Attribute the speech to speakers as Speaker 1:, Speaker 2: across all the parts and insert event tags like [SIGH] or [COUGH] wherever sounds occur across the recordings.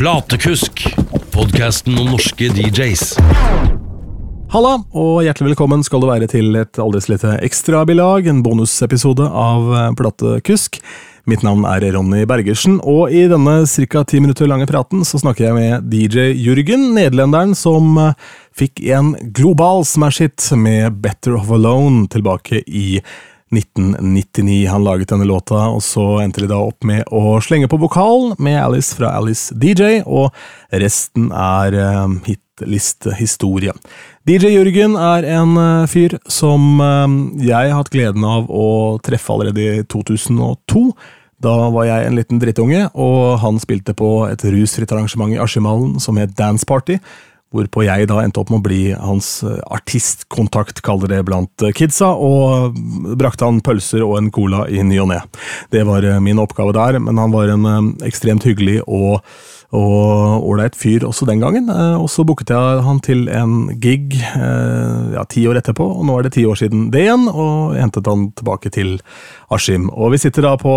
Speaker 1: Platekusk, podkasten om norske DJs.
Speaker 2: Halla, og hjertelig velkommen skal du være til et aldri så lite ekstrabilag, en bonusepisode av eh, Platekusk. Mitt navn er Ronny Bergersen, og i denne ca. ti minutter lange praten så snakker jeg med DJ Jürgen, nederlenderen som eh, fikk en global smash hit med Better of Alone tilbake i 1999. Han laget denne låta, og så endte de da opp med å slenge på vokalen med Alice fra Alice DJ, og resten er eh, hitlistehistorie. DJ Jørgen er en uh, fyr som uh, jeg har hatt gleden av å treffe allerede i 2002. Da var jeg en liten drittunge, og han spilte på et rusfritt arrangement i Askimallen som het Dance Party. Hvorpå jeg da endte opp med å bli hans eh, artistkontakt, kaller det blant eh, kidsa, og brakte han pølser og en cola i ny og ne. Det var eh, min oppgave der, men han var en ekstremt hyggelig og og ålreit fyr også den gangen. Og så booket jeg han til en gig ja, ti år etterpå, og nå er det ti år siden det igjen, og hentet han tilbake til Askim. Og vi sitter da på,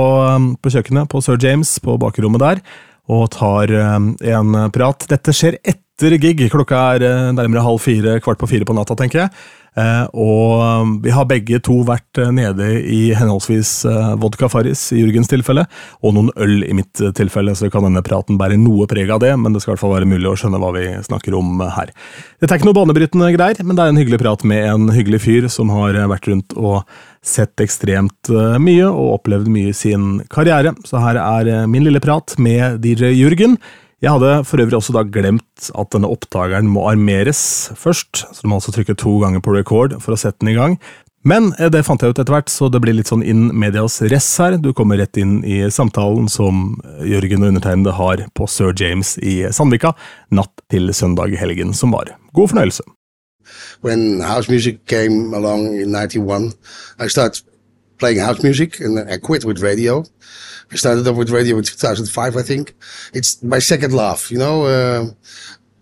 Speaker 2: på kjøkkenet på Sir James, på bakrommet der, og tar en prat. Dette skjer etter etter gig. Klokka er eh, nærmere halv fire, kvart på fire på natta, tenker jeg. Eh, og um, vi har begge to vært eh, nede i henholdsvis vodka Farris i Jørgens tilfelle, og noen øl i mitt tilfelle, så kan denne praten bære noe preg av det, men det skal i hvert fall være mulig å skjønne hva vi snakker om her. Dette er ikke noe banebrytende greier, men det er en hyggelig prat med en hyggelig fyr som har vært rundt og sett ekstremt mye og opplevd mye i sin karriere. Så her er min lille prat med DJ Jørgen. Jeg hadde for øvrig også da glemt at denne oppdageren må armeres først, så du må altså trykke to ganger på record for å sette den i gang. Men eh, det fant jeg ut etter hvert, så det blir litt sånn in medias res her. Du kommer rett inn i samtalen som Jørgen og undertegnede har på Sir James i Sandvika natt til søndag i helgen som var. God fornøyelse.
Speaker 3: When house music came along in 91, I started playing house music and I quit with radio. I started up with radio in 2005, I think. It's my second love, you know. Uh,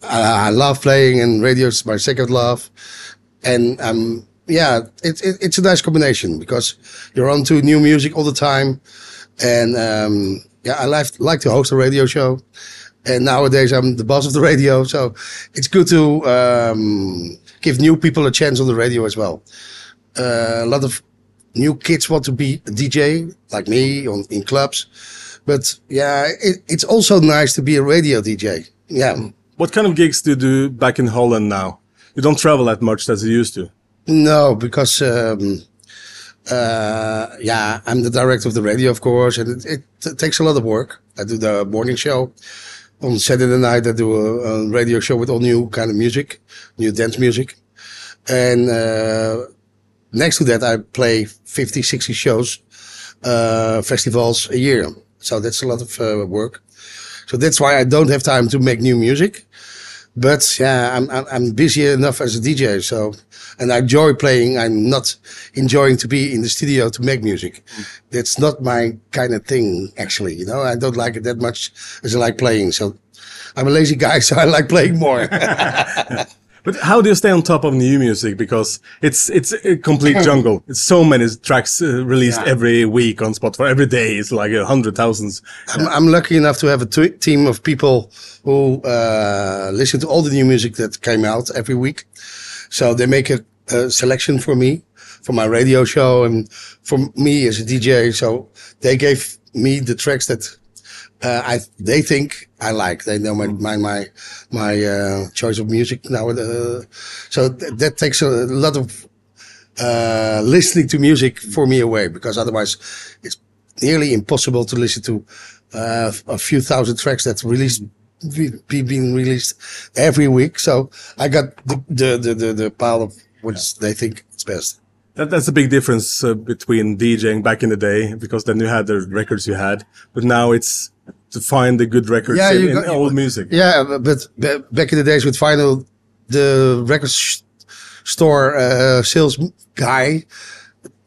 Speaker 3: I, I, love playing and radio is my second love. And um, yeah, it, it, it's a nice combination because you're on to new music all the time. And um, yeah, I like, like to host a radio show. And nowadays I'm the boss of the [LAUGHS] radio. So it's good to um, give new people a chance on the radio as well. Uh, a lot of new kids want to be a DJ like me on, in clubs. But yeah, it, it's also nice to be a radio DJ. Yeah.
Speaker 2: What kind of gigs do you do back in Holland now? You don't travel that much as you used to.
Speaker 3: No, because um, uh, yeah, I'm the director of the radio, of course, and it, it, takes a lot of work. I do the morning show on Saturday night. I do a, a radio show with all new kind of music, new dance music, and uh, next to that, I play 50, 60 shows, uh, festivals a year. So that's a lot of uh, work. So that's why I don't have time to make new music. But yeah, I'm, I'm busy enough as a DJ. So, and I enjoy playing. I'm not enjoying to be in the studio to make music. That's not my kind of thing, actually. You know, I don't like it that much as I like playing. So I'm a lazy guy, [LAUGHS] so I like playing more. [LAUGHS]
Speaker 2: But how do you stay on top of new music? Because it's it's a complete [LAUGHS] jungle. It's so many tracks uh, released yeah. every week on Spotify. Every day it's like a hundred thousands.
Speaker 3: I'm, I'm, lucky enough to have a team of people who uh, listen to all the new music that came out every week. So they make a, a selection for me for my radio show and for me as a DJ. So they gave me the tracks that uh, I they think I like. They know my my my my uh, choice of music now. Uh, so th that takes a lot of uh, listening to music for me away because otherwise it's nearly impossible to listen to uh, a few thousand tracks that's released be being released every week. So I got the the the, the, the pile of what yeah. they think is best.
Speaker 2: That, that's a big difference uh, between DJing back in the day because then you had the records you had, but now it's to find the good records yeah, in, got, in old music.
Speaker 3: Yeah, but, but, back in the days with vinyl, the record store uh, sales guy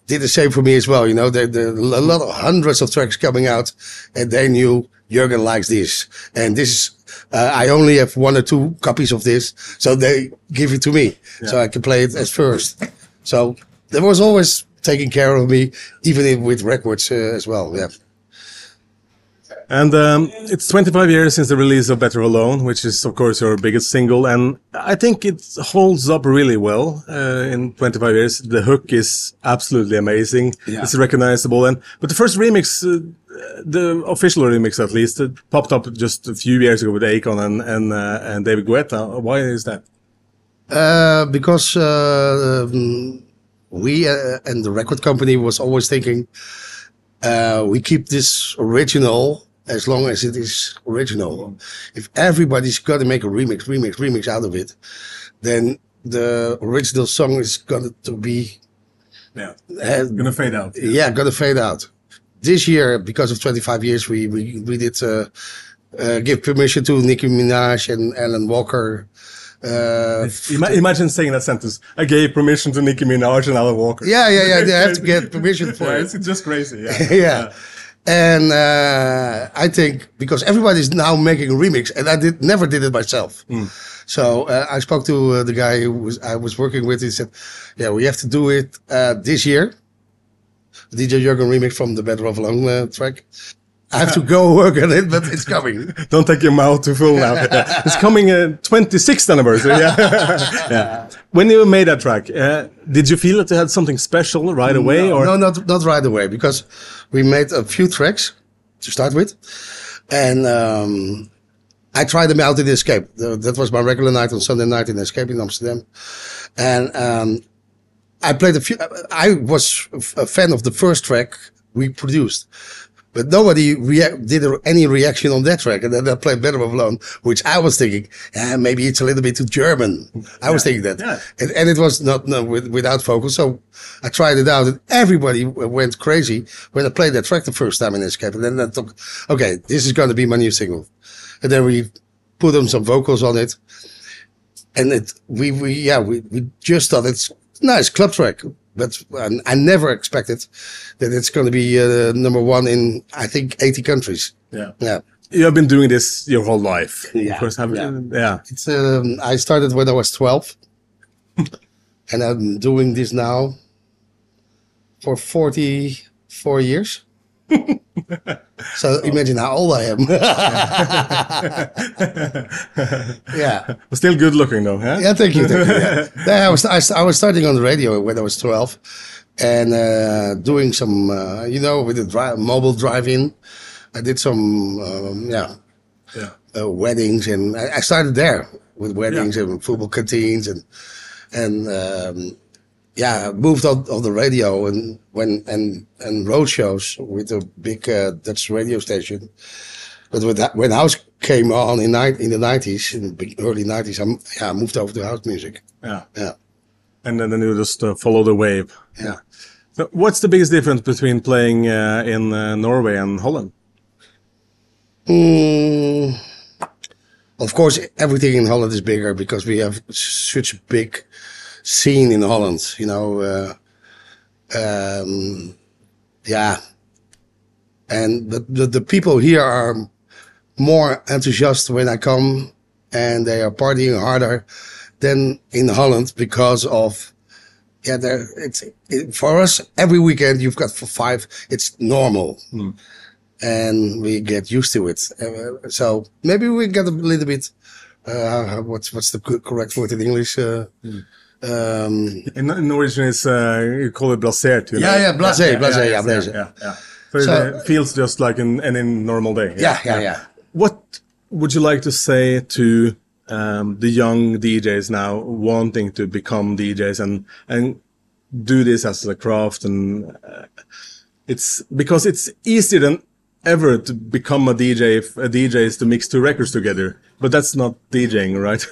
Speaker 3: did the same for me as well. You know, there, there a lot of hundreds of tracks coming out, and they knew Jurgen likes this, and this is. Uh, I only have one or two copies of this, so they give it to me, yeah. so I can play it as first. So there was always taking care of me, even with records uh, as well. Yeah.
Speaker 4: And um, it's 25 years since the release of Better Alone, which is, of course, your biggest single. And I think it holds up really well uh, in 25 years. The hook is absolutely amazing.
Speaker 3: Yeah.
Speaker 4: It's recognizable. And But the first remix, uh, the official remix at least, it popped up just a few years ago with Akon and, and, uh, and David Guetta. Why is that?
Speaker 3: Uh, because uh, um, we uh, and the record company was always thinking uh, we keep this original as long as it is original. If everybody's got to make a remix, remix, remix out of it, then the original song is going to be
Speaker 4: Yeah.
Speaker 3: uh,
Speaker 4: Gonna fade out.
Speaker 3: yeah, gonna fade out. This year, because of 25 years, we we, we did uh, uh, give permission to Nicki Minaj and Alan Walker. Uh,
Speaker 4: Ima- imagine saying that sentence. I gave permission to Nicki Minaj and Alan Walker.
Speaker 3: yeah, yeah, yeah. They have to [LAUGHS] get permission for
Speaker 4: Yeah,
Speaker 3: it.
Speaker 4: it's just crazy. Yeah. [LAUGHS]
Speaker 3: yeah. And uh, I think because everybody's now making a remix, and I did never did it myself. So uh, I spoke to uh, the guy who was I was working with. He said, "Yeah, we have to do it uh, this year." DJ Jurgen remix from the Better Off Alone uh, track. I have to go work on it, but it's coming. [LAUGHS]
Speaker 4: Don't take your mouth too full now. Yeah. [LAUGHS] It's coming uh, 26th anniversary. Yeah. [LAUGHS] yeah. When you made that track, uh, did you feel that you had something special right away,
Speaker 3: no,
Speaker 4: or
Speaker 3: no, not not right away because we made a few tracks to start with, and um, I tried them out in the Escape. That was my regular night on Sunday night in the Escape in Amsterdam, and um, I played a few. I was a fan of the first track we produced. But nobody rea- did any reaction on that track, and then I played Better Off Alone, which I was thinking, eh, maybe it's a little bit too German. I was thinking that,
Speaker 4: Yeah.
Speaker 3: and, and it was not no, with, without vocals. So I tried it out, and everybody went crazy when I played that track the first time in Escape. And then I thought, okay, this is going to be my new single. And then we put on some vocals on it, and it we we yeah we we just thought it's a nice club track. But I never expected that it's going to be uh, number one in I think 80 countries.
Speaker 4: yeah.
Speaker 3: Yeah.
Speaker 4: you have been doing this your whole life?
Speaker 3: Yeah.
Speaker 4: Course, have
Speaker 3: Yeah.
Speaker 4: yeah.
Speaker 3: It's um, I started when I was 12, and I'm doing this now for 44 years. [LAUGHS] so imagine how old I am. [LAUGHS] yeah,
Speaker 4: But still good looking though. Yeah.
Speaker 3: yeah. Thank you. Thank you. Yeah. [LAUGHS] Yeah, I was I, I was starting on the radio when I was 12, and uh, doing some uh, you know with the dri- mobile drive-in. I did some um, yeah
Speaker 4: Yeah.
Speaker 3: uh, weddings, and I, I started there with weddings and football canteens, and and um, yeah, moved on, on the radio and when and and road shows with a big uh, Dutch radio station. But when that, when house came on in in the nineties, in the early nineties, I yeah, moved over to house music.
Speaker 4: Yeah.
Speaker 3: Yeah,
Speaker 4: And then, then you just uh, follow the wave.
Speaker 3: yeah.
Speaker 4: So what's the biggest difference between playing uh, in uh, Norway and Holland?
Speaker 3: Mm, of course, everything in Holland is bigger because we have such big scene in Holland. You know, uh, um, yeah, and the, the the people here are more enthusiastic when I come, and they are partying harder than in Holland because of. Yeah, there. It's it, for us every weekend. You've got for five. It's normal and we get used to it. Uh, so maybe we get a little bit. Uh, what's what's the correct word in English? Uh, um,
Speaker 4: In, in Norwegian, it's uh, you call it blasert. You know?
Speaker 3: Yeah, yeah, blasé, blasé, yeah,
Speaker 4: yeah,
Speaker 3: blasé.
Speaker 4: yeah, yeah. So,
Speaker 3: So-
Speaker 4: it feels just like in any normal day.
Speaker 3: yeah, yeah, yeah.
Speaker 4: What would you like to say to um, the young DJs now wanting to become DJs and and do this as a craft? And uh, it's because it's easier than ever to become a DJ if a DJ is to mix two records together. But that's not DJing, right?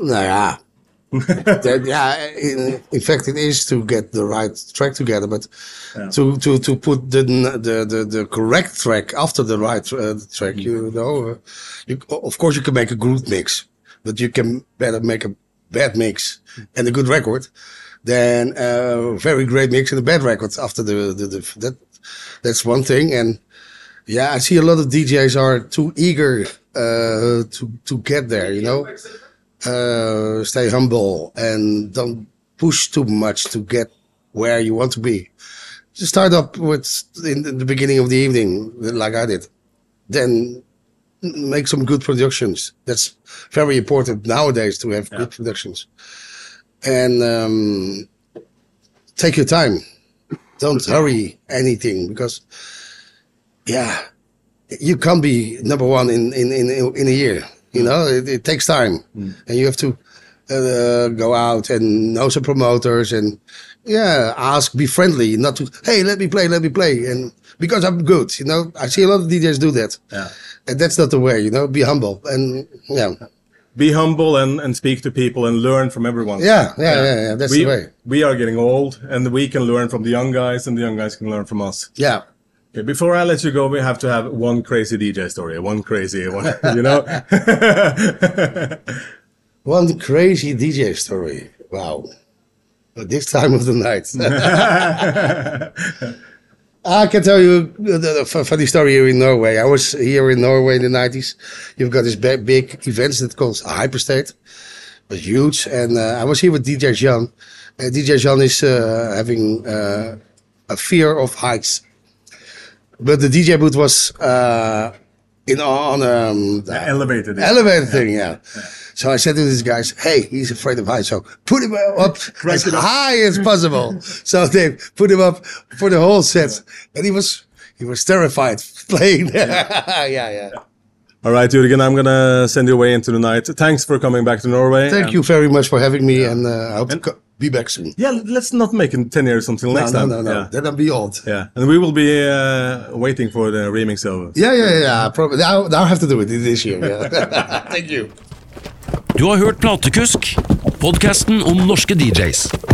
Speaker 3: Ja. That- yeah, in, in fact, it is to get the right track together, but to, to, to put the, the, the, the correct track after the right uh, track, you know, uh, you, of course you can make a good mix, but you can better make a bad mix and a good record than a very great mix and a bad record after the, the, the that, that's one thing. And yeah, I see a lot of DJs are too eager, uh, to, to get there, you know uh, stay humble and don't push too much to get where you want to be. Just start up with in the beginning of the evening, like I did. then make some good productions. That's very important nowadays to have good productions. And um, take your time. Don't hurry anything because, yeah, you can't be number one in in in, in a year. You know, it, it takes time, and you have to uh, go out and know some promoters and yeah, ask, be friendly, not to hey, let me play, let me play, and because I'm good. You know, I see a lot of DJs do that,
Speaker 4: Yeah.
Speaker 3: and that's not the way. You know, be humble and yeah,
Speaker 4: Be humble and, and speak to people and learn from everyone.
Speaker 3: yeah, yeah, yeah. yeah, that's
Speaker 4: we,
Speaker 3: the way.
Speaker 4: we are getting old, and we can learn from the young guys, and the young guys can learn from us.
Speaker 3: Yeah.
Speaker 4: Okay, before I let you go, we have to have one crazy DJ story. One crazy one, [LAUGHS] you know? [LAUGHS]
Speaker 3: One crazy DJ story. Wow. At this time of the night. [LAUGHS] I can tell you the funny story here in Norway. I was here in Norway in the 90s. You've got this big, big events that calls Hyperstate. It was huge. And uh, I was here with DJ Jan. Uh, DJ Jan is uh, having uh, a fear of heights. But the DJ booth was uh, in on um, the
Speaker 4: Elevated.
Speaker 3: elevator thing, yeah. So I said to these guys, "Hey, he's afraid of heights, so put him up as high as possible." [LAUGHS] so they put him up for the whole set, and he was he was terrified [LAUGHS] playing. [LAUGHS] yeah, yeah.
Speaker 4: All right, Jurgen, I'm going to send you away into the night. Thanks for coming back to Norway.
Speaker 3: Thank you very much for having me, and uh, I hope to co- be back soon.
Speaker 4: Yeah, let's not make it 10 years until
Speaker 3: No,
Speaker 4: next
Speaker 3: no,
Speaker 4: time.
Speaker 3: no, no.
Speaker 4: Yeah.
Speaker 3: Then I'll be old.
Speaker 4: yeah, and we will be uh, waiting for the remix of
Speaker 3: Yeah, yeah, yeah. Probably now, I'll I have to do it this year. Yeah. [LAUGHS] Thank you.
Speaker 1: Du har hørt Platekusk, podkasten om norske DJs.